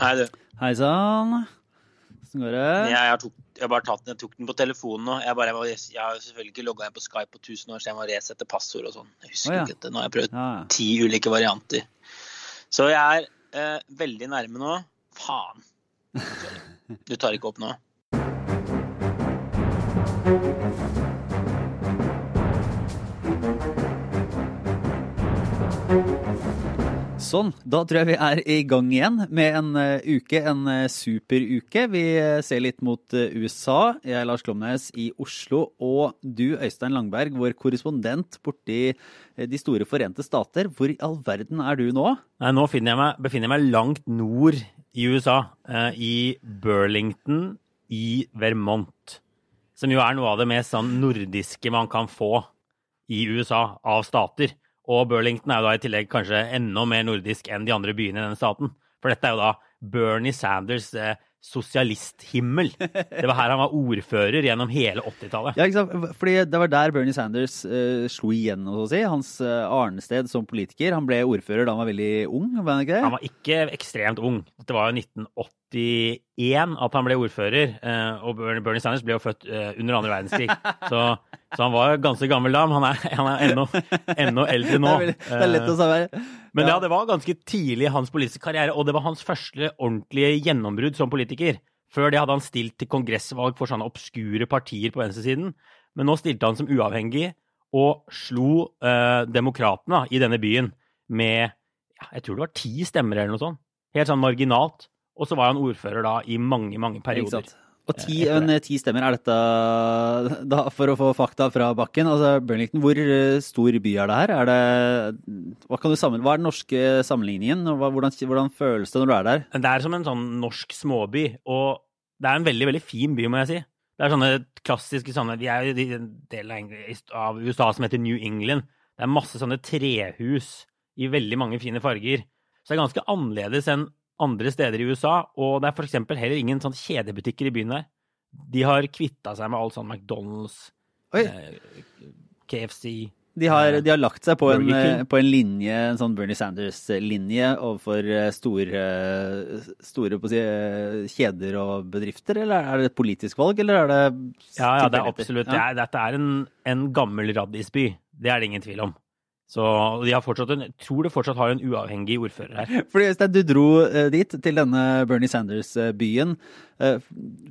Hei, du. Hei sann. Åssen går det? Jeg, tok, jeg tatt den, jeg tok den på telefonen nå. Jeg, bare, jeg, jeg har selvfølgelig ikke logga inn på Skype på 1000 år, så jeg må resette passord og sånn. Jeg husker oh, ja. ikke dette. Nå har jeg prøvd Ja. ti ulike varianter. Så jeg er eh, veldig nærme nå. Faen. Du tar ikke opp nå? Sånn, da tror jeg vi er i gang igjen med en eh, uke, en uh, superuke. Vi eh, ser litt mot eh, USA. Jeg er Lars Klomnes i Oslo, og du Øystein Langberg, vår korrespondent borti eh, De store forente stater. Hvor i all verden er du nå? Nei, nå jeg meg, befinner jeg meg langt nord i USA, eh, i Burlington i Vermont. Som jo er noe av det mest sånn nordiske man kan få i USA av stater. Og Burlington er jo da i tillegg kanskje enda mer nordisk enn de andre byene i denne staten. For dette er jo da Bernie Sanders eh, sosialisthimmel. Det var her han var ordfører gjennom hele 80-tallet. Ja, ikke sant? Fordi Det var der Bernie Sanders eh, slo igjennom, så å si. Hans eh, arnested som politiker. Han ble ordfører da han var veldig ung, var han ikke det? Han var ikke ekstremt ung. Det var jo 1981 at han ble ordfører. eh, Og Bernie Sanders ble jo født eh, under andre verdenskrig. Så, så han var ganske gammel da, men han er, han er ennå, ennå eldre nå. Det er, lett å si. Men ja, det var ganske tidlig i hans politiske karriere, og det var hans første ordentlige gjennombrudd som politiker. Før det hadde han stilt til kongressvalg for sånne obskure partier på venstresiden. Men nå stilte han som uavhengig og slo eh, demokratene i denne byen med ja, jeg tror det var ti stemmer eller noe sånt. Helt sånn marginalt. Og så var han ordfører da i mange, mange perioder. Exakt. Og ti, en, ti stemmer, er dette da, For å få fakta fra bakken, altså Burlington, hvor eh, stor by er det her? Er det, hva, kan du sammen, hva er den norske sammenligningen? Hvordan, hvordan føles det når du er der? Det er som en sånn norsk småby, og det er en veldig, veldig fin by, må jeg si. Det er sånne klassiske sånne Vi er jo i en del av USA som heter New England. Det er masse sånne trehus i veldig mange fine farger. Så det er ganske annerledes enn andre steder i USA, og det er eksempel heller ingen sånn kjedebutikker i byen der. De har kvitta seg med all sånn McDonald's, eh, KFC de har, de har lagt seg på en, eh, på en linje, en sånn Bernie Sanders-linje overfor eh, store, store si, eh, kjeder og bedrifter, eller er det et politisk valg, eller er det Ja, ja, det er absolutt. Ja. Det er, dette er en, en gammel raddisby. Det er det ingen tvil om. Så de har fortsatt en, tror det fortsatt har en uavhengig ordfører her. Fordi Øystein, du dro eh, dit, til denne Bernie Sanders-byen, eh,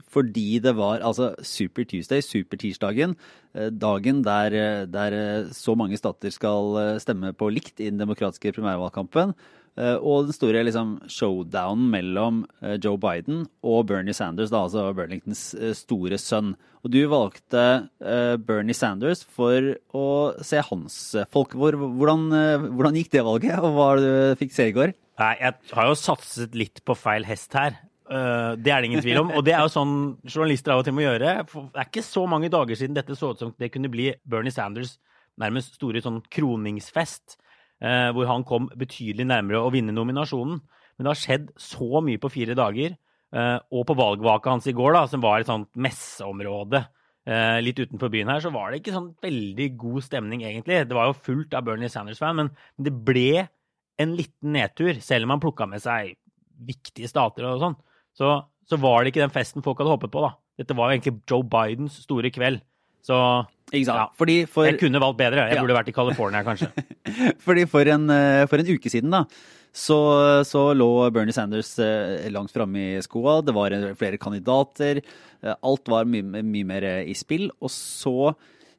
fordi det var altså Super Tuesday, supertirsdagen, eh, dagen der, eh, der eh, så mange stater skal eh, stemme på likt i den demokratiske primærvalgkampen. Eh, Og den store liksom, showdownen mellom eh, Joe Biden og Bernie Sanders, da, altså Burlingtons eh, store sønn. Og du valgte Bernie Sanders for å se hans folk. Hvordan, hvordan gikk det valget, og hva du fikk se i går? Nei, jeg har jo satset litt på feil hest her. Det er det ingen tvil om. Og det er jo sånn journalister av og til må gjøre. Det er ikke så mange dager siden dette så ut som det kunne bli Bernie Sanders nærmest store sånn kroningsfest. Eh, hvor han kom betydelig nærmere å vinne nominasjonen. Men det har skjedd så mye på fire dager. eh, og på valgvaka hans i går, da, som var et sånt messeområde eh, litt utenfor byen her, så var det ikke sånn veldig god stemning, egentlig. Det var jo fullt av Bernie Sanders-fan, men det ble en liten nedtur, selv om han plukka med seg viktige stater og sånn. Så, så var det ikke den festen folk hadde håpet på, da. Dette var jo egentlig Joe Bidens store kveld. Så? Ja. Fordi, for, jeg kunne valgt bedre. Jeg Ja. burde vært i California, kanskje. fordi for, en, eh, for en uke siden da, så, så lå Bernie Sanders eh, langt framme i skoa. Det var eh, flere kandidater. Alt var mye, mye mer i spill. Og så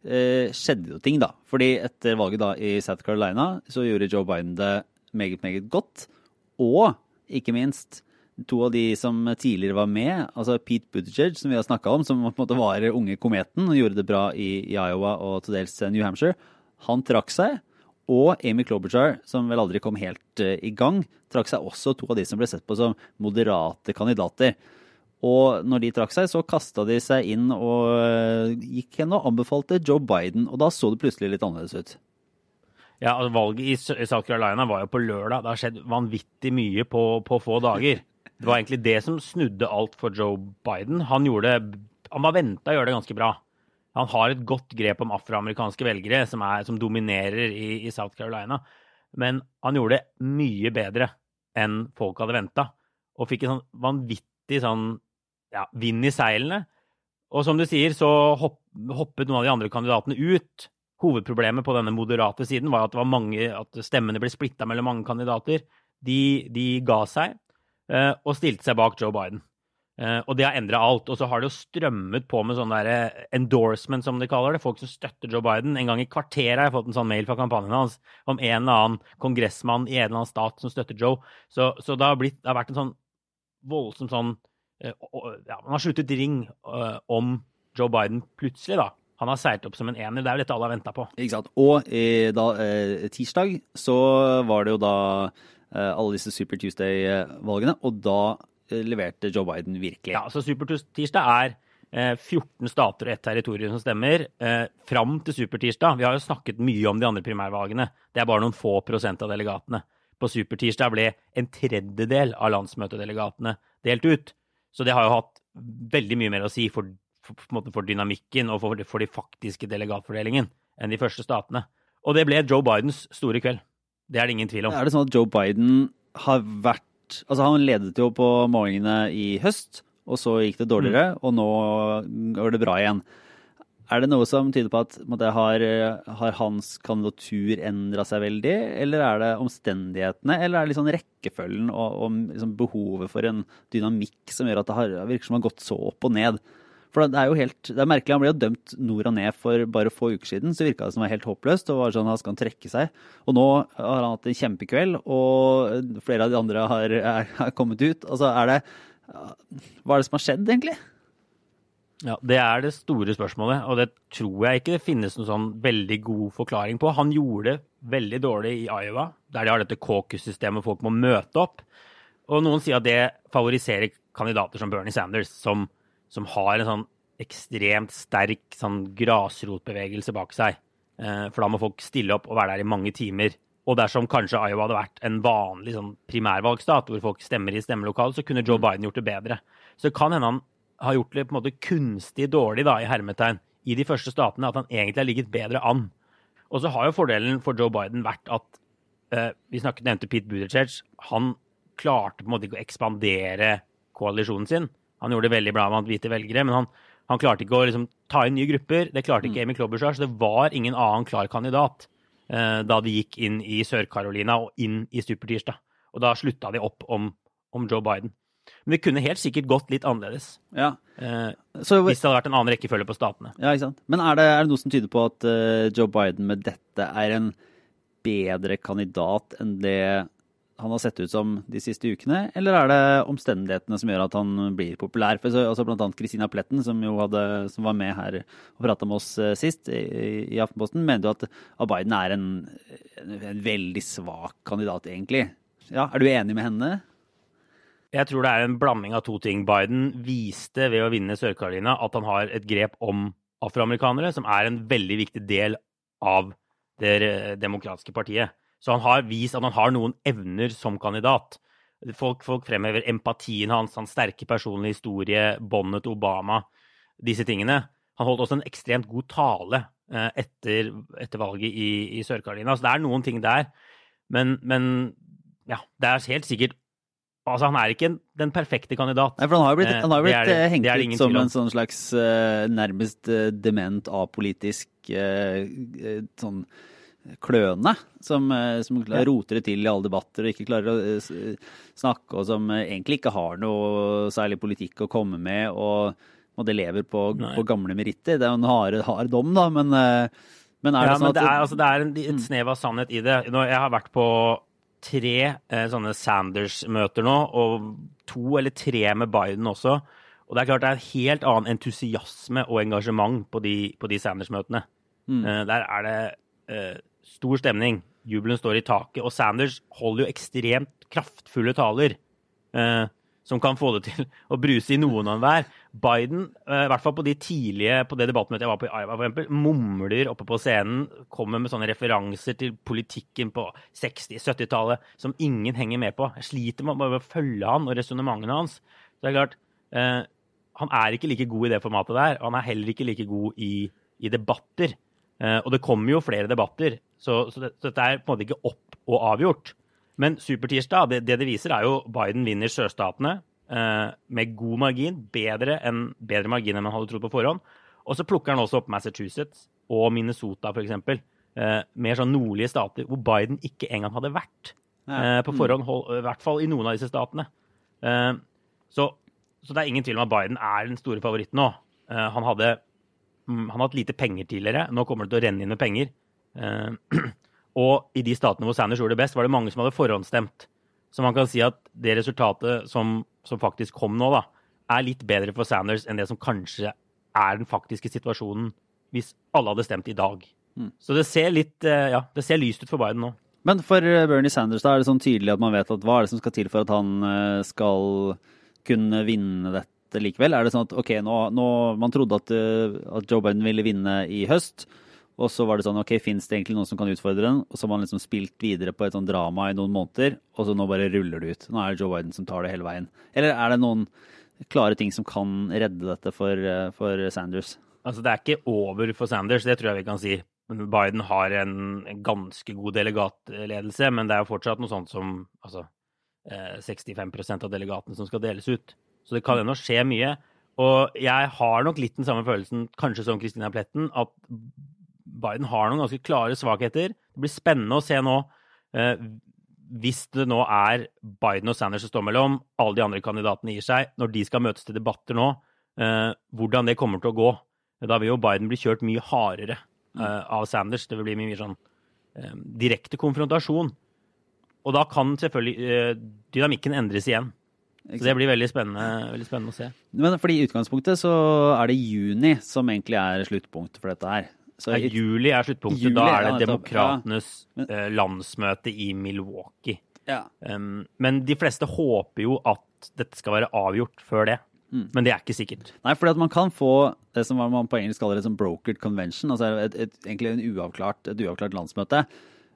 eh, skjedde jo ting, da. Fordi etter valget da i South Carolina så gjorde Joe Biden det meget, meget godt. Og ikke minst to av de som tidligere var med, altså Pete Buttigieg, som vi har snakka om, som på en måte var unge kometen og gjorde det bra i, i Iowa og til dels New Hampshire, han trakk seg. Og Amy Klobuchar, som vel aldri kom helt uh, i gang, trakk seg også to av de som ble sett på som moderate kandidater. Og når de trakk seg, så kasta de seg inn og uh, gikk hen og anbefalte Joe Biden. Og da så det plutselig litt annerledes ut. Ja, altså Valget i South Carolina var jo på lørdag. Det har skjedd vanvittig mye på, på få dager. Det var egentlig det som snudde alt for Joe Biden. Han gjorde, han var venta å gjøre det ganske bra. Han har et godt grep om afroamerikanske velgere, som, er, som dominerer i, i South Carolina. Men han gjorde det mye bedre enn folk hadde venta. og fikk en sånn vanvittig sånn ja, vind i seilene. Og som du sier, så hopp, hoppet noen av de andre kandidatene ut. Hovedproblemet på denne moderate siden var at, var mange, at stemmene ble splitta mellom mange kandidater. De, de ga seg og stilte seg bak Joe Biden. Eh, og det har endra alt. Og så har det jo strømmet på med sånne der endorsement, som de kaller det. Folk som støtter Joe Biden. En gang i kvarteret har jeg fått en sånn mail fra kampanjen hans om en eller annen kongressmann i en eller annen stat som støtter Joe. Så, så det, har blitt, det har vært en sånn voldsom sånn eh, ja, Man har sluttet ring om Joe Biden plutselig, da. Han har seilt opp som en ener. Det er jo dette alle har venta på. Ikke sant. Og eh, da, eh, tirsdag så var det jo da eh, alle disse Super Tuesday-valgene, og da eh, leverte Joe Biden virkelig. Ja, så Super Tuesday er eh, 14 stater og ett territorium som stemmer. Eh, fram til Supertirsdag Vi har jo snakket mye om de andre primærvalgene. Det er bare noen få prosent av delegatene. På Supertirsdag ble en tredjedel av landsmøtedelegatene delt ut. Så det har jo hatt veldig mye mer å si for for, for dynamikken og for, for de faktiske delegatfordelingen enn de første statene. Og det ble Joe Bidens store kveld. Det er det ingen tvil om. Er det sånn at Joe Biden har vært Altså, han ledet jo på målingene i høst, og så gikk det dårligere, mm. og nå går det bra igjen. Er det noe som tyder på at måtte, har, har, hans kandidatur endra seg veldig, eller er det omstendighetene, eller er det liksom rekkefølgen og, og liksom behovet for en dynamikk som gjør at det har, virker som har gått så opp og ned? For det er jo helt, det er merkelig, han ble jo dømt nord og ned for bare få uker siden. Så virka det som det var helt håpløst. og var sånn, Han skal trekke seg. Og nå har han hatt en kjempekveld, og flere av de andre har, er, er kommet ut. Altså, er det Hva er det som har skjedd, egentlig? Ja, Det er det store spørsmålet, og det tror jeg ikke det finnes noen sånn veldig god forklaring på. Han gjorde det veldig dårlig i Iowa, der de har dette caucus-systemet folk må møte opp. Og noen sier at det favoriserer kandidater som Bernie Sanders, som som har en sånn ekstremt sterk sånn grasrotbevegelse bak seg. Eh, for da må folk stille opp og være der i mange timer. Og dersom kanskje Iowa hadde vært en vanlig sånn primærvalgstat, hvor folk stemmer i stemmelokalet, så kunne Joe mm. Biden gjort det bedre. Så det kan hende han har gjort det på en måte kunstig dårlig da, i hermetegn i de første statene, at han egentlig har ligget bedre an. Og så har jo fordelen for Joe Biden vært at eh, Vi snakket, nevnte Pete Buttigieg. Han klarte på en måte ikke å ekspandere koalisjonen sin. Han gjorde det veldig bra med hvite velgere, men han, han klarte ikke å liksom, ta inn nye grupper. Det klarte ikke mm. Amy Klobuchar, så det var ingen annen klar kandidat eh, da de gikk inn i Sør-Carolina og inn i supertirsdag. Og da slutta de opp om, om, Joe Biden. Men det kunne helt sikkert gått litt annerledes. Ja. Eh, så, hvis det hadde vært en annen rekkefølge på statene. Ja, ikke sant. Men er det, er det noe som tyder på at uh, Joe Biden med dette er en bedre kandidat enn det han har sett ut som de siste ukene, eller er det omstendighetene som gjør at han blir populær? For så, altså Blant annet Christina Pletten, som hadde, som var med her og prata med oss eh, sist i, i Aftenposten, mener jo at Biden er en, en, veldig svak kandidat, egentlig. Ja, Er du enig med henne? Jeg tror det er en blanding av to ting. Biden viste ved å vinne Sør-Carolina at han har et grep om afroamerikanere, som er en veldig viktig del av det demokratiske partiet. Så han har vist at han har noen evner som kandidat. Folk, folk fremhever empatien hans, hans sterke personlige historie, båndet til Obama, disse tingene. Han holdt også en ekstremt god tale eh, etter, etter valget i, i Sør-Carolina. Så det er noen ting der. Men, men, ja, det er helt sikkert Altså, han er ikke den perfekte kandidat. Nei, for Han har blitt, han har blitt det, eh, hengt ut som en sånn slags uh, nærmest uh, dement, apolitisk uh, sånn kløne som, eh, som roter det til i alle debatter og ikke klarer å eh, snakke, og som eh, egentlig ikke har noe særlig politikk å komme med, og, og det lever på, på, gamle meritter. Det er jo en hard, hard dom, da, men, men er det ja, sånn at det er, altså, det er en, et mm. snev av sannhet i det. Jeg har vært på tre eh, sånne Sanders-møter nå, og to eller tre med Biden også. Og det er klart det er en helt annen entusiasme og engasjement på de, på de Sanders-møtene. Mm. Eh, der er det eh, Stor stemning. Jubelen står i taket. Og Sanders holder jo ekstremt kraftfulle taler. Eh, som kan få det til å bruse i noen av hver. Biden, eh, i hvert fall på de tidlige på det debattmøtet jeg var på i Iowa, for eksempel, mumler oppe på scenen, kommer med sånne referanser til politikken på 60-70-tallet som ingen henger med på. Jeg sliter med å følge han og resonnementene hans. Så det er klart, eh, han er ikke like god i det formatet der. Og han er heller ikke like god i, i debatter. Eh, og det kommer jo flere debatter, så, så, det, så, dette er på en måte ikke opp og avgjort. Men supertirsdag, det, det det viser, er jo Biden vinner sørstatene eh, med god margin. Bedre, enn, bedre margin enn man hadde trodd på forhånd. Og så plukker han også opp Massachusetts og Minnesota, f.eks. Eh, mer sånn nordlige stater hvor Biden ikke engang hadde vært eh, på forhånd. hold- I hvert fall i noen av disse statene. Eh, så, så det er ingen tvil om at Biden er den store favoritten nå. Eh, han hadde mm, han har hatt lite penger tidligere. Nå kommer det til å renne inn med penger. Eh, og i de statene hvor Sanders gjorde det best, var det mange som hadde forhåndsstemt. Så man kan si at det resultatet som, som faktisk kom nå, da, er litt bedre for Sanders enn det som kanskje er den faktiske situasjonen hvis alle hadde stemt i dag. Mm. Så det ser litt eh, Ja, det ser lyst ut for Biden nå. Men for eh, Bernie Sanders da er det sånn tydelig at man vet at hva er det som skal til for at han skal kunne vinne dette likevel? Er det sånn at ok, nå, nå man trodde at, eh, at Joe Biden ville vinne i høst, og så var det sånn ok, fins det egentlig noen som kan utfordre den? Og så har man liksom spilt videre på et sånt drama i noen måneder, og så nå bare ruller det ut. Nå er det Joe Biden som tar det hele veien. Eller er det noen klare ting som kan redde dette for, eh, for Sanders? Altså, det er ikke over for Sanders, det tror jeg vi kan si. Biden har en, en ganske god delegatledelse, men det er jo fortsatt noe sånt som altså, eh, 65% av delegatene som skal deles ut. Så det kan ennå skje mye. Og jeg har nok litt den samme følelsen, kanskje som Christina Pletten, at Biden har noen ganske klare svakheter. Det blir spennende å se nå, eh, hvis det nå er Biden og Sanders som står mellom, alle de andre kandidatene gir seg, når de skal møtes til debatter nå, eh, hvordan det kommer til å gå. Da vil jo Biden bli kjørt mye hardere eh, av Sanders. Det vil bli mye sånn eh, direkte konfrontasjon. Og da kan selvfølgelig eh, dynamikken endres igjen. Så det blir veldig spennende, veldig spennende å se. Men fordi i utgangspunktet så er det juni som egentlig er sluttpunktet for dette her. Så Ja, juli er sluttpunktet. Juli, da er det ja, demokratenes Ja. eh, landsmøte i Milwaukee. ja. Um, men de fleste håper jo at dette skal være avgjort før det. Mm. Men det er ikke sikkert. Nei, for man kan få det som man på engelsk kaller et brokered convention, altså et, et, egentlig en uavklart, et uavklart landsmøte,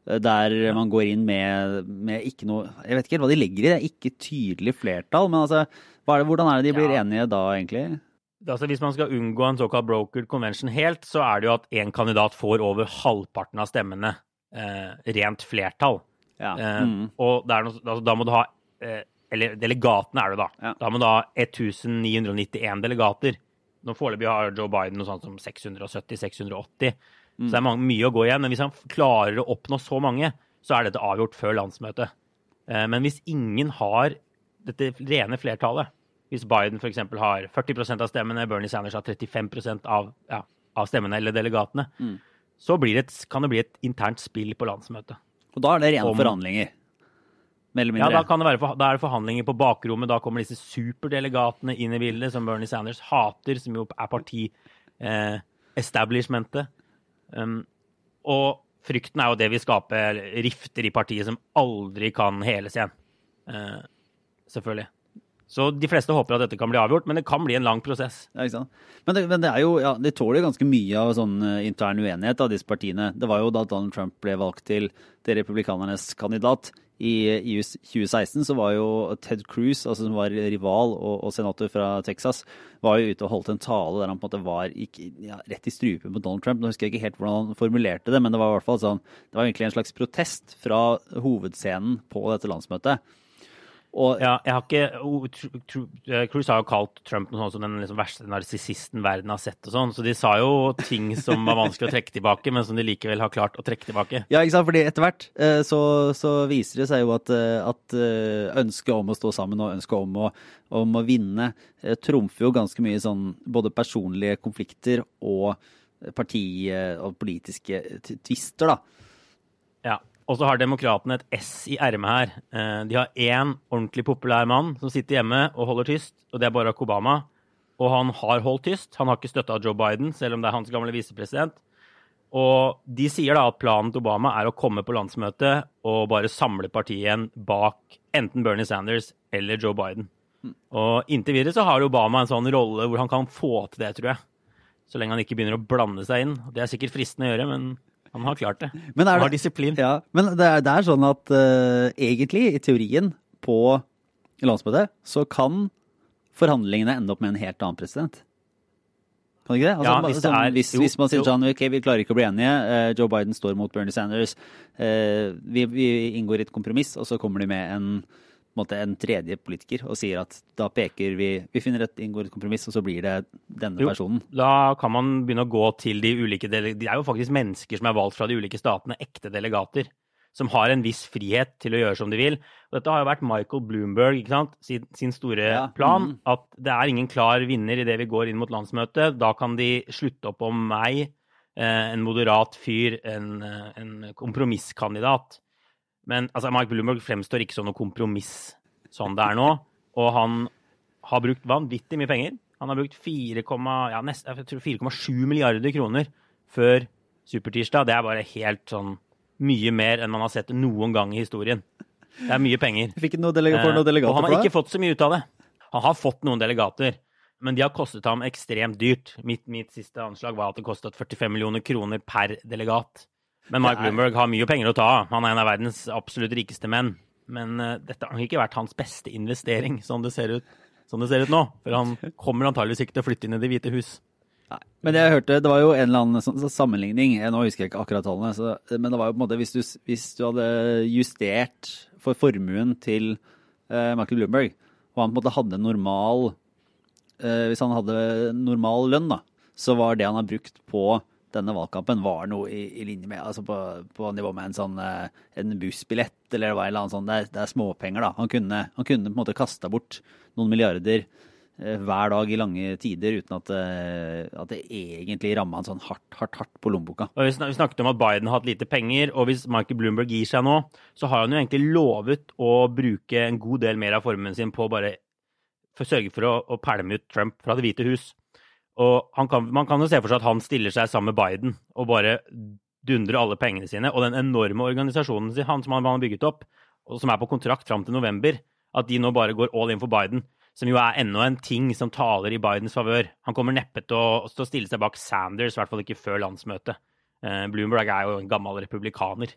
der man går inn med, med ikke noe Jeg vet ikke helt hva de legger i det, ikke tydelig flertall, men altså er det, hvordan er det de blir Ja. enige da, egentlig? Altså, hvis man skal unngå en såkalt brokered convention helt, så er det jo at én kandidat får over halvparten av stemmene. Eh, rent flertall. Ja. Eh, Mm. Og det er noe, altså, da må du ha eh, Eller delegatene er det, da. Ja. Da må du ha 1991 delegater. Nå Foreløpig har Joe Biden noe sånt som 670-680. Så det er mange, mye å gå igjen. Men hvis han klarer å oppnå så mange, så er dette avgjort før landsmøtet. Eh, Men hvis ingen har dette rene flertallet, hvis Biden f.eks. har 40% av stemmene, Bernie Sanders har 35 av, ja, av stemmene eller delegatene, Mm. så blir det et, kan det bli et internt spill på landsmøtet. Og da er det rene Om- forhandlinger. Ja, da, kan det være, da er det forhandlinger på bakrommet. Da kommer disse superdelegatene inn i bildet, som Bernie Sanders hater, som jo er parti-establishmentet. Um, og frykten er jo det vil skape rifter i partiet som aldri kan heles igjen. Uh, selvfølgelig. Så de fleste håper at dette kan bli avgjort, men det kan bli en lang prosess. Ja, ikke sant? Men det, men det er jo, ja, de tåler ganske mye av sånn eh, intern uenighet av disse partiene. Det var jo da Donald Trump ble valgt til til republikanernes kandidat i, i 2016, så var jo Ted Cruz, altså som var rival og, og senator fra Texas, var jo ute og holdt en tale der han på en måte var gikk, ja, rett i strupen på Donald Trump. Nå husker jeg ikke helt hvordan han formulerte det, men det var i hvert fall sånn, det var egentlig en slags protest fra hovedscenen på dette landsmøtet. Og Ja, jeg har ikke eh, Cruz har jo kalt Trump noe sånt som den liksom verste narsissisten verden har sett og sånn, så de sa jo ting som var vanskelig å trekke tilbake, men som de likevel har klart å trekke tilbake. Ja, ikke sant? Fordi etter hvert eh, så, så viser det seg jo at, eh, at ønsket om å stå sammen og ønsket om å, om å vinne trumfer jo ganske mye sånn både personlige konflikter og parti- og politiske tvister, da. Og så har demokratene et S i ermet her. Eh, De har én ordentlig populær mann som sitter hjemme og holder tyst, og det er Barack Obama. Og han har holdt tyst. Han har ikke støtta Joe Biden, selv om det er hans gamle visepresident. Og de sier da at planen til Obama er å komme på landsmøtet og bare samle partiet igjen bak enten Bernie Sanders eller Joe Biden. Og inntil videre så har Obama en sånn rolle hvor han kan få til det, tror jeg. Så lenge han ikke begynner å blande seg inn. Det er sikkert fristende å gjøre, men han har klart det. Men er han har disiplin. Ja, men det er, det er sånn at uh, egentlig, i teorien, på landsmøtet, så kan forhandlingene ende opp med en helt annen president. Kan ikke det? Altså, Ja, hvis det sånn, er- hvis, jo, hvis man sier jo. sånn, ok, vi klarer ikke å bli enige, uh, Joe Biden står mot Bernie Sanders, uh, vi, vi inngår i et kompromiss, og så kommer de med en, en, måte, en tredje politiker og sier at da peker vi Vi finner et, inngår et kompromiss, og så blir det denne Jo. personen. Da kan man begynne å gå til de ulike dele De er jo faktisk mennesker som er valgt fra de ulike statene, ekte delegater, som har en viss frihet til å gjøre som de vil. Og dette har jo vært Michael Bloomberg ikke sant? sin, sin store Ja, plan. Mm. At det er ingen klar vinner idet vi går inn mot landsmøtet. Da kan de slutte opp om meg, eh, en moderat fyr, en, eh, en kompromisskandidat. Men altså, Mike Bloomberg fremstår ikke som noe kompromiss sånn det er nå. Og han har brukt vanvittig mye penger. Han har brukt 4,7 ja, nest- jeg tror 4,7 milliarder kroner før supertirsdag. Det er bare helt sånn mye mer enn man har sett noen gang i historien. Det er mye penger. Fikk noe delega, for noe delegater og han har ikke fått så mye ut av det. Han har fått noen delegater, men de har kostet ham ekstremt dyrt. Mitt, mitt siste anslag var at det kostet 45 millioner kroner per delegat. Men er- Bloomberg har mye penger å ta av. Han er en av verdens absolutt rikeste menn. Men uh, dette har ikke vært hans beste investering, sånn det ser ut, sånn det ser ut nå. For han kommer antageligvis ikke til å flytte inn i Det hvite hus. Nei. Men jeg hørte, det var jo en eller annen sånn sammenligning, jeg, nå husker jeg ikke akkurat tallene, så, men det var jo på en måte hvis du, hvis du hadde justert for formuen til uh, Michael Bloomberg, og han på en måte hadde normal, uh, hvis han hadde normal lønn da, så var det han har brukt på denne valgkampen var noe i, i linje med, altså på, på nivå med en sånn eh, en bussbillett, eller en eller annen sånn, det er, det er småpenger da. Han kunne, han kunne på en måte kasta bort noen milliarder eh, hver dag i lange tider uten at, eh, at det egentlig ramma han sånn hardt, hardt, hardt på lommeboka. Og vi snakket om at Biden har hatt lite penger, og hvis Michael Bloomberg gir seg nå, så har han jo egentlig lovet å bruke en god del mer av formuen sin på å bare for sørge for å, å pælme ut Trump fra Det hvite hus. Og han kan, man kan jo se for seg at han stiller seg sammen med Biden og bare dundrer alle pengene sine. Og den enorme organisasjonen sin, han som han har bygget opp, og som er på kontrakt fram til november, at de nå bare går all in for Biden. Som jo er enda en ting som taler i Bidens favør. Han kommer neppe til å, til å stille seg bak Sanders, i hvert fall ikke før landsmøtet. Eh, Bloomberg er jo en gammel republikaner.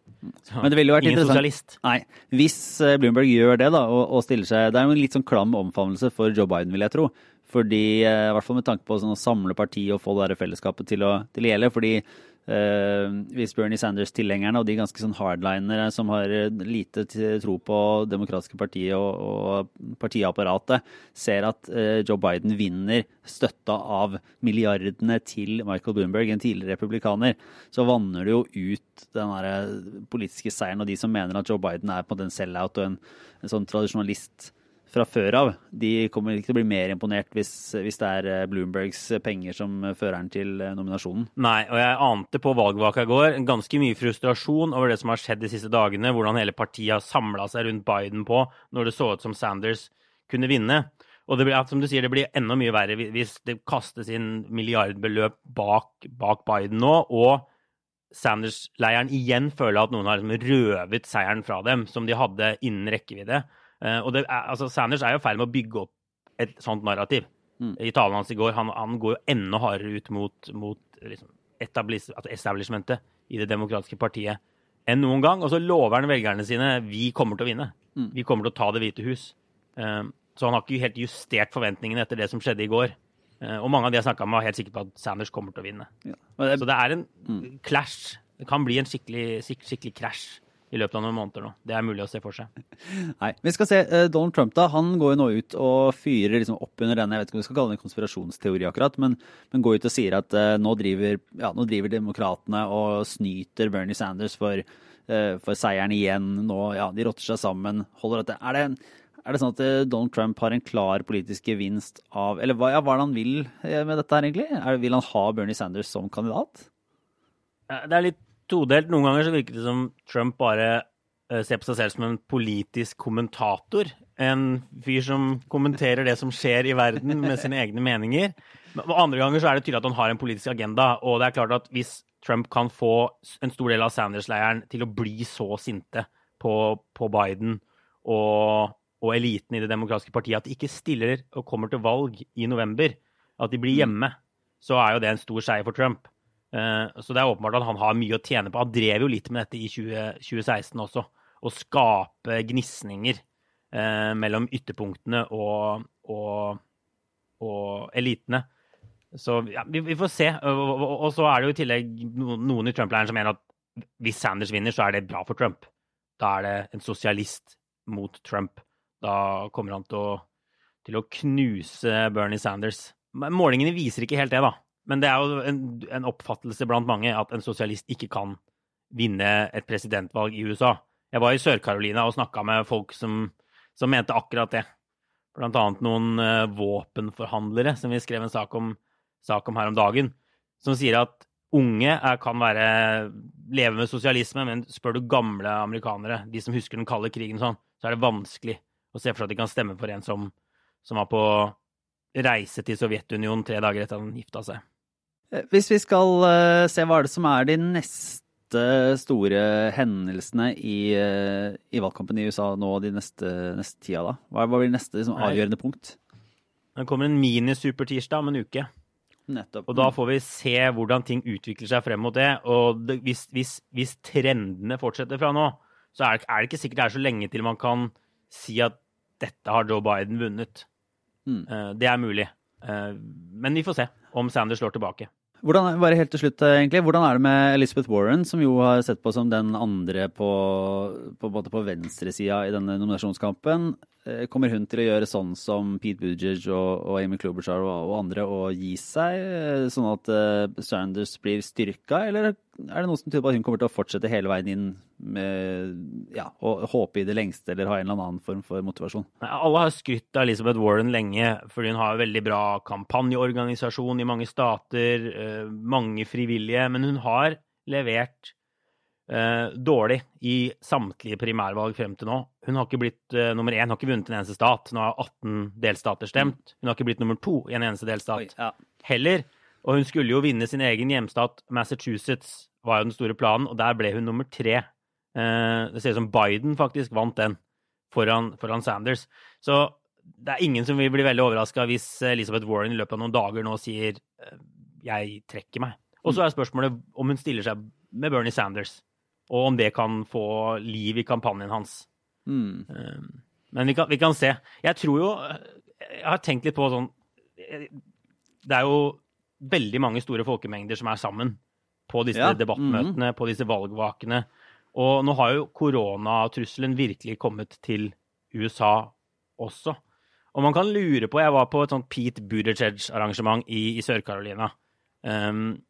Men det ville jo vært ingen sosialist. Nei, hvis eh, Bloomberg gjør det da, og, og stiller seg Det er jo en litt sånn klam omfavnelse for Joe Biden, vil jeg tro. Fordi, eh, I hvert fall med tanke på sånn å samle partiet og få det der fellesskapet til å, til å gjelde. Fordi eh, hvis Bernie Sanders-tilhengerne og de ganske sånn hardlinere som har eh, lite tro på demokratiske partiet og, og partiapparatet, ser at eh, Joe Biden vinner støtta av milliardene til Michael Bloomberg, en tidligere republikaner, så vanner det jo ut den eh, politiske seieren. Og de som mener at Joe Biden er på en sell-out og en, en sånn tradisjonalist fra før av, de kommer ikke til å bli mer imponert hvis, hvis det er eh, Bloombergs penger som fører han til eh, nominasjonen. Nei, og jeg ante på valgvaka i går ganske mye frustrasjon over det som har skjedd de siste dagene, hvordan hele partiet har samla seg rundt Biden på når det så ut som Sanders kunne vinne. Og det blir, som du sier, det blir enda mye verre hvis det kastes inn milliardbeløp bak, bak Biden nå, og Sanders-leiren igjen føler at noen har liksom røvet seieren fra dem, som de hadde innen rekkevidde. Eh, og det er, altså Sanders er jo i ferd med å bygge opp et sånt narrativ. Mm. I talen hans i går, han, han går jo enda hardere ut mot, mot liksom, etablis, altså establishmentet i det demokratiske partiet enn noen gang. Og så lover han velgerne sine vi kommer til å vinne. Mm. Vi kommer til å ta Det hvite hus. Eh, så han har ikke helt justert forventningene etter det som skjedde i går. Eh, og mange av de jeg snakka med, var helt sikre på at Sanders kommer til å vinne. Ja. Det er, Så det er en clash. Det kan bli en skikkelig, skik- skikkelig krasj i løpet av noen måneder nå. Det er mulig å se for seg. nei. Vi skal se. eh, Donald Trump da, han går jo nå ut og fyrer liksom opp under denne, jeg vet ikke om vi skal kalle det en konspirasjonsteori akkurat, men, men går ut og sier at uh, nå driver, ja, nå driver demokratene og snyter Bernie Sanders for, uh, for seieren igjen. Nå, ja, de rotter seg sammen. Holder at det, er, det, er det sånn at Donald Trump har en klar politisk gevinst av Eller hva, ja, hva er det han vil med dette her, egentlig? Er, vil han ha Bernie Sanders som kandidat? Det er litt todelt. Noen ganger så virker det som Trump bare eh, ser på seg selv som en politisk kommentator. En fyr som kommenterer det som skjer i verden med sine egne meninger. Men andre ganger så er det tydelig at han har en politisk agenda. Og det er klart at hvis Trump kan få en stor del av Sanders-leiren til å bli så sinte på, på Biden og, og eliten i det demokratiske partiet at de ikke stiller og kommer til valg i november, at de blir hjemme, så er jo det en stor seier for Trump. Eh, Så det er åpenbart at han har mye å tjene på. Han drev jo litt med dette i 20, 2016 også. Å skape gnisninger eh, mellom ytterpunktene og, og, og elitene. Så ja, vi, vi får se. Og, og, så er det jo i tillegg noen i Trump-leiren som mener at hvis Sanders vinner, så er det bra for Trump. Da er det en sosialist mot Trump. Da kommer han til å, til å knuse Bernie Sanders. Målingene viser ikke helt det, da. Men det er jo en, en oppfattelse blant mange at en sosialist ikke kan vinne et presidentvalg i USA. Jeg var i Sør-Carolina og snakka med folk som, som, mente akkurat det. Blant annet noen uh, våpenforhandlere som vi skrev en sak om, sak om, her om dagen, som sier at unge er, kan være leve med sosialisme, men spør du gamle amerikanere, de som husker den kalde krigen sånn, så er det vanskelig å se for seg at de kan stemme for en som, som var på reise til Sovjetunionen tre dager etter at han gifta seg. Eh, hvis vi skal uh, se hva er det som er de neste store hendelsene i, uh, i valgkampen i USA nå de neste, neste tida, da? Hva, hva blir neste liksom, avgjørende punkt? Det kommer en mini-supertirsdag om en uke. Nettopp. Og da får vi se hvordan ting utvikler seg frem mot det. Og det, hvis, hvis, hvis, trendene fortsetter fra nå, så er det, er det, ikke sikkert det er så lenge til man kan si at dette har Joe Biden vunnet. Mm. Det er mulig. Uh, men vi får se om Sanders slår tilbake. Hvordan, bare helt til slutt, eh, egentlig, hvordan er det med Elizabeth Warren, som jo har sett på som den andre på, på, på venstresida i denne nominasjonskampen? Eh, kommer hun til å gjøre sånn som Pete Buttigieg og, og Amy Klobuchar og, og, andre, og gi seg, eh, sånn at uh, Sanders blir styrka, eller er det noe som tyder på at hun kommer til å fortsette hele veien inn med ja, og håpe i det lengste, eller ha en eller annen form for motivasjon? Alle har skrytt av Elizabeth Warren lenge, fordi hun har en veldig bra kampanjeorganisasjon i mange stater, mange frivillige, men hun har levert eh, dårlig i samtlige primærvalg frem til nå. Hun har ikke blitt eh, nummer én, har ikke vunnet en eneste stat. Nå har 18 delstater stemt. Hun har ikke blitt nummer to i en eneste delstat Oi, ja. heller. Og hun skulle jo vinne sin egen hjemstat, Massachusetts, var jo den store planen, og der ble hun nummer tre. Eh, det ser ut som Biden faktisk vant den foran, foran Sanders. Så det er ingen som vil bli veldig overraska hvis Elizabeth Warren i løpet av noen dager nå sier eh, jeg trekker meg. Og så er spørsmålet om hun stiller seg med Bernie Sanders og om det kan få liv i kampanjen hans. Mm. Ehm, men vi kan, vi kan, se. Jeg tror jo Jeg har tenkt litt på sånn Det er jo veldig mange store folkemengder som er sammen på disse ja. debattmøtene, mm. på disse valgvakene. Og nå har jo koronatrusselen virkelig kommet til USA også. Og man kan lure på Jeg var på et sånt Pete Buttigieg-arrangement i, i Sør-Carolina. Um,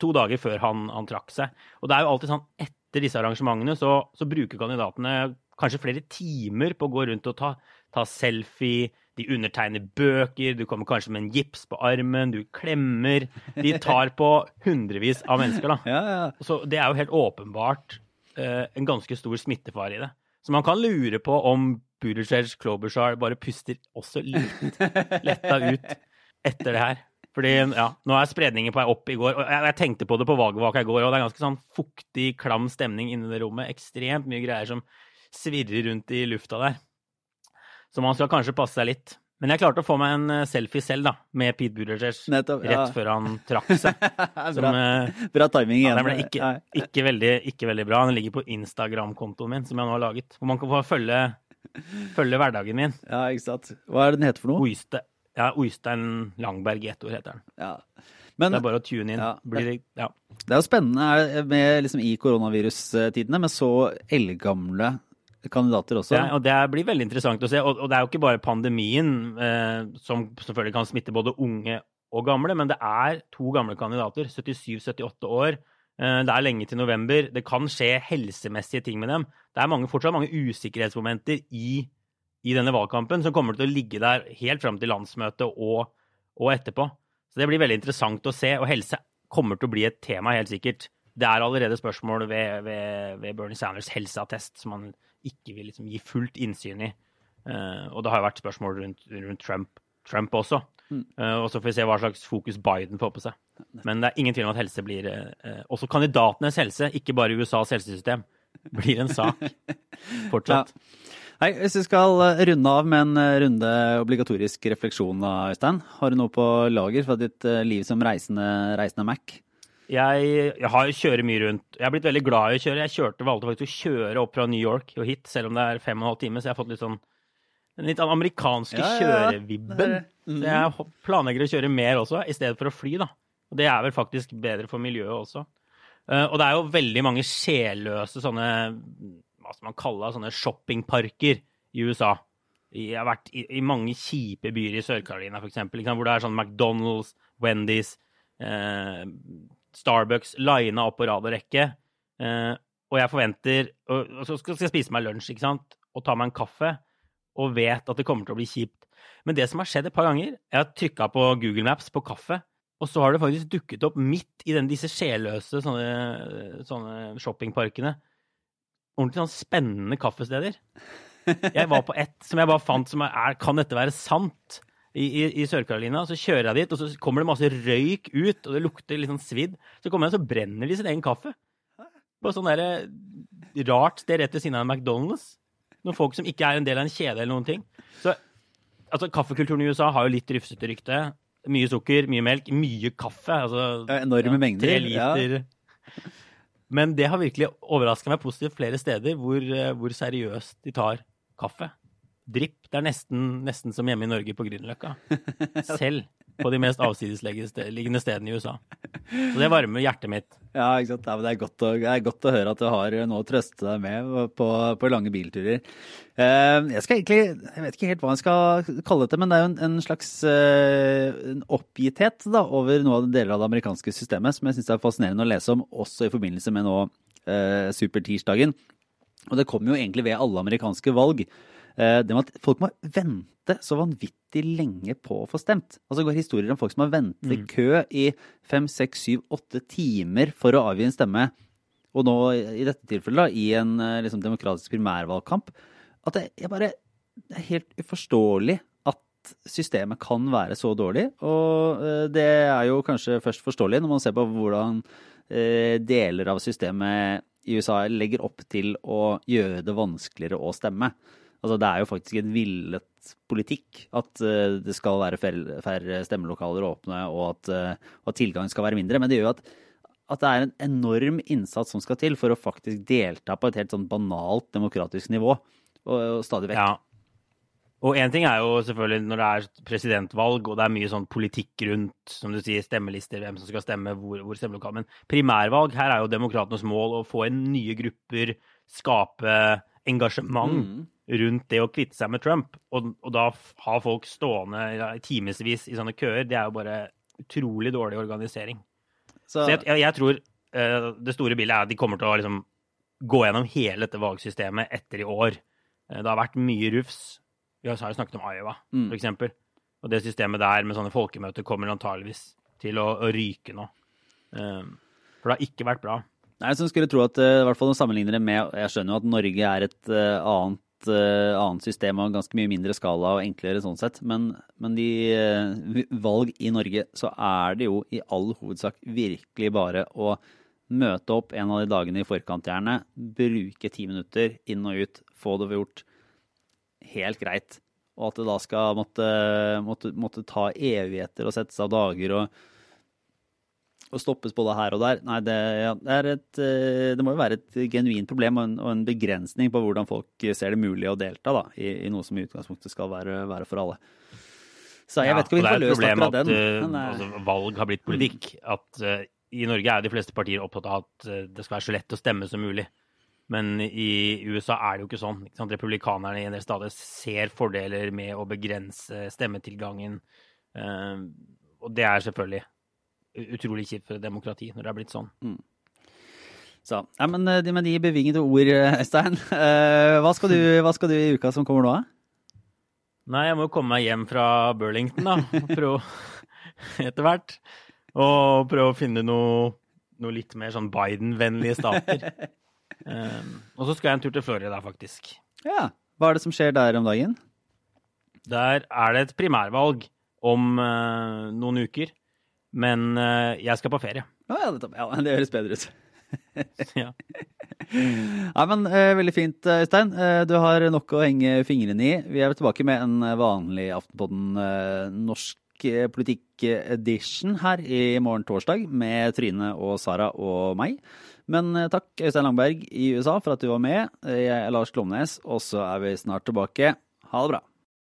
to dager før han, han, trakk seg. Og det er jo alltid sånn etter etter disse arrangementene så, så, bruker kandidatene kanskje flere timer på å gå rundt og ta, ta, selfie. De undertegner bøker, du kommer kanskje med en gips på armen, du klemmer. De tar på hundrevis av mennesker, da. Ja, ja. Så det er jo helt åpenbart eh, en ganske stor smittefare i det. Så man kan lure på om Buttigieg Klobuchar bare puster også litt letta ut etter det her. Fordi ja, nå er spredningen på vei opp i går. og jeg, jeg, tenkte på det på valgvaka i går, og det er ganske sånn fuktig, klam stemning inni det rommet. Ekstremt mye greier som svirrer rundt i lufta der. Så man skal kanskje passe seg litt. Men jeg klarte å få meg en eh, selfie selv, da, med Pete Buttigieg ja. rett før han trakk seg. Bra, som, bra, timing igjen. Ja, den ble ikke, ikke, veldig, ikke, veldig, bra. Den ligger på Instagram-kontoen min, som jeg nå har laget. Hvor man kan få følge, følge hverdagen min. Ja, ikke sant. Hva er det den heter for noe? Oyste, ja, Oystein Langberg i ett ord heter den. Ja. Men, det er bare å tune inn. Ja, det, ja. det, er jo spennende med, liksom, i koronavirustidene med så eldgamle kandidater også. Ja, og Det blir veldig interessant å se. Og, og det er jo ikke bare pandemien eh, som selvfølgelig kan smitte både unge og gamle, men det er to gamle kandidater, 77-78 år. Eh, det er lenge til november. Det kan skje helsemessige ting med dem. Det er mange, fortsatt mange usikkerhetsmomenter i i denne valgkampen, som kommer til å ligge der helt fram til landsmøtet og, og, etterpå. Så det blir veldig interessant å se, og helse kommer til å bli et tema, helt sikkert. Det er allerede spørsmål ved, ved, ved Bernie Sanders helseattest som man ikke vil liksom gi fullt innsyn i. Uh, og det har jo vært spørsmål rundt, rundt Trump, Trump, også. Mm. Uh, og så får vi se hva slags fokus Biden får på seg. Men det er ingen tvil om at helse blir uh, Også kandidatenes helse, ikke bare USAs helsesystem, blir en sak fortsatt. Ja. Hei, Hvis vi skal eh, runde av med en eh, runde obligatorisk refleksjon, Øystein. Har du noe på lager fra ditt eh, liv som reisende, reisende Mac? Jeg, jeg har, kjører mye rundt. Jeg har blitt veldig glad i å kjøre. Jeg kjørte, valgte faktisk å kjøre opp fra New York og hit, selv om det er fem og en halv time. Så jeg har fått litt sånn Den litt amerikanske Ja, ja, ja. kjørevibben. Er- Så jeg planlegger å kjøre mer også, i stedet for å fly, da. Og det er vel faktisk bedre for miljøet også. Og det er jo veldig mange sjelløse sånne hva skal man kalle sånne shoppingparker i USA. Jeg har vært i, i mange kjipe byer i Sør-Carolina, f.eks., hvor det er sånn McDonald's, Wendy's, eh, Starbucks lina opp på rad og rekke. Eh, og jeg forventer og, og så skal jeg spise meg lunsj ikke sant? og ta meg en kaffe, og vet at det kommer til å bli kjipt. Men det som har skjedd et par ganger Jeg har trykka på Google Maps på kaffe, og så har det faktisk dukket opp midt i den, disse sjelløse sånne, sånne shoppingparkene ordentlig sånn spennende kaffesteder. Jeg var på ett som jeg bare fant som er Kan dette være sant? I, i, i Sør-Carolina. Så kjører jeg dit, og så kommer det masse røyk ut, og det lukter litt sånn svidd. Så kommer jeg, og så brenner de sin egen kaffe. På sånn derre rart sted rett ved siden av en McDonald's. Noen folk som ikke er en del av en kjede eller noen ting. Så altså, kaffekulturen i USA har jo litt rufsete rykte. Mye sukker, mye melk, mye kaffe. Altså, Ja, enorme mengder, Tre liter. ja. Men det har virkelig overraska meg positivt flere steder hvor, eh, hvor seriøst de tar kaffe. Dripp. Det er nesten, nesten som hjemme i Norge på Grünerløkka. Selv på de mest avsidesliggende stedene i USA. Så det varmer hjertet mitt. Ja, ikke sant. Ja, det, er å, det er godt å høre at du har noe å trøste deg med på, på lange bilturer. Eh, Jeg skal egentlig, jeg vet ikke helt hva jeg skal kalle dette, men det er jo en, en slags eh, en oppgitthet da, over noe av deler av det amerikanske systemet som jeg syns er fascinerende å lese om, også i forbindelse med nå eh, supertirsdagen. Og det kommer jo egentlig ved alle amerikanske valg. Eh, det med at folk må vente så vanvittig lenge på å få stemt. Altså Det går historier om folk som har ventet i kø i fem, seks, syv, åtte timer for å avgi en stemme. Og nå i dette tilfellet, da, i en eh, liksom, demokratisk primærvalgkamp. At det er bare det er helt uforståelig at systemet kan være så dårlig. Og eh, det er jo kanskje først forståelig når man ser på hvordan deler av systemet i USA legger opp til å gjøre det vanskeligere å stemme. Altså, det er jo faktisk en villet politikk at uh, det skal være færre, stemmelokaler åpne, og at, uh, at tilgangen skal være mindre. Men det gjør jo at, at det er en enorm innsats som skal til for å faktisk delta på et helt sånn banalt demokratisk nivå. Og, og stadig vekk. Ja. Og én ting er jo selvfølgelig når det er presidentvalg og det er mye sånn politikk rundt, som du sier, stemmelister, hvem som skal stemme, hvor, hvor stemmelokal. Men primærvalg, her er jo demokratenes mål å få inn nye grupper, skape engasjement Mm. rundt det å kvitte seg med Trump. Og, og da ha folk stående ja, i timevis i sånne køer, det er jo bare utrolig dårlig organisering. Så, Så jeg, jeg, jeg tror uh, det store bildet er at de kommer til å liksom gå gjennom hele dette valgsystemet etter i år. Eh, det har vært mye rufs. Vi har jo snakket om Iowa, Mm. for eksempel. Og det systemet der med sånne folkemøter kommer antageligvis til å, å ryke nå. Um, for det har ikke vært bra. Nei, så skulle tro at eh, i hvert fall sammenligner det med Jeg skjønner jo at Norge er et eh, annet, eh, annet system og ganske mye mindre skala og enklere sånn sett, men, men de valg i Norge så er det jo i all hovedsak virkelig bare å møte opp en av de dagene i forkant, gjerne. Bruke ti minutter inn og ut, få det gjort helt greit. Og at det da skal måtte, måtte, måtte ta evigheter og sette seg av dager og og stoppes både her og der. Nei, det, ja, det, er et, eh, det må jo være et genuint problem og en, og en begrensning på hvordan folk ser det mulig å delta da, i, i noe som i utgangspunktet skal være, være for alle. Så jeg Ja, vet ikke om vi får det er et løst problem akkurat at den. eh, men, eh, altså, valg har blitt politikk. At uh, i Norge er de fleste partier opptatt av at det skal være så lett å stemme som mulig. Men i USA er det jo ikke sånn. Ikke sant? Republikanerne i en del stater ser fordeler med å begrense stemmetilgangen. Eh, og det er selvfølgelig utrolig kjipt for et demokrati når det er blitt sånn. så, ja, men eh, med de bevingede ord, eh, Øystein, hva, skal du, hva skal du i uka som kommer nå? Nei, jeg må jo komme meg hjem fra Burlington, da. Prøve etter hvert. Og prøve å finne noe, noe litt mer sånn Biden-vennlige stater. Um, og så skal jeg en tur til Florida, faktisk. Ja, Hva er det som skjer der om dagen? Der er det et primærvalg om uh, noen uker. Men uh, jeg skal på ferie. Å, ja, det, ja, det høres bedre ut. Ja. Ja, men uh, Veldig fint, Øystein. Du har nok å henge fingrene i. Vi er tilbake med en vanlig Aftenpodden norsk politikk-edition her i morgen torsdag med Trine og Sara og meg. Men eh, takk, Øystein Langberg i USA, for at du var med. Eh, Jeg er Lars Klomnes, og så er vi snart tilbake. Ha det bra.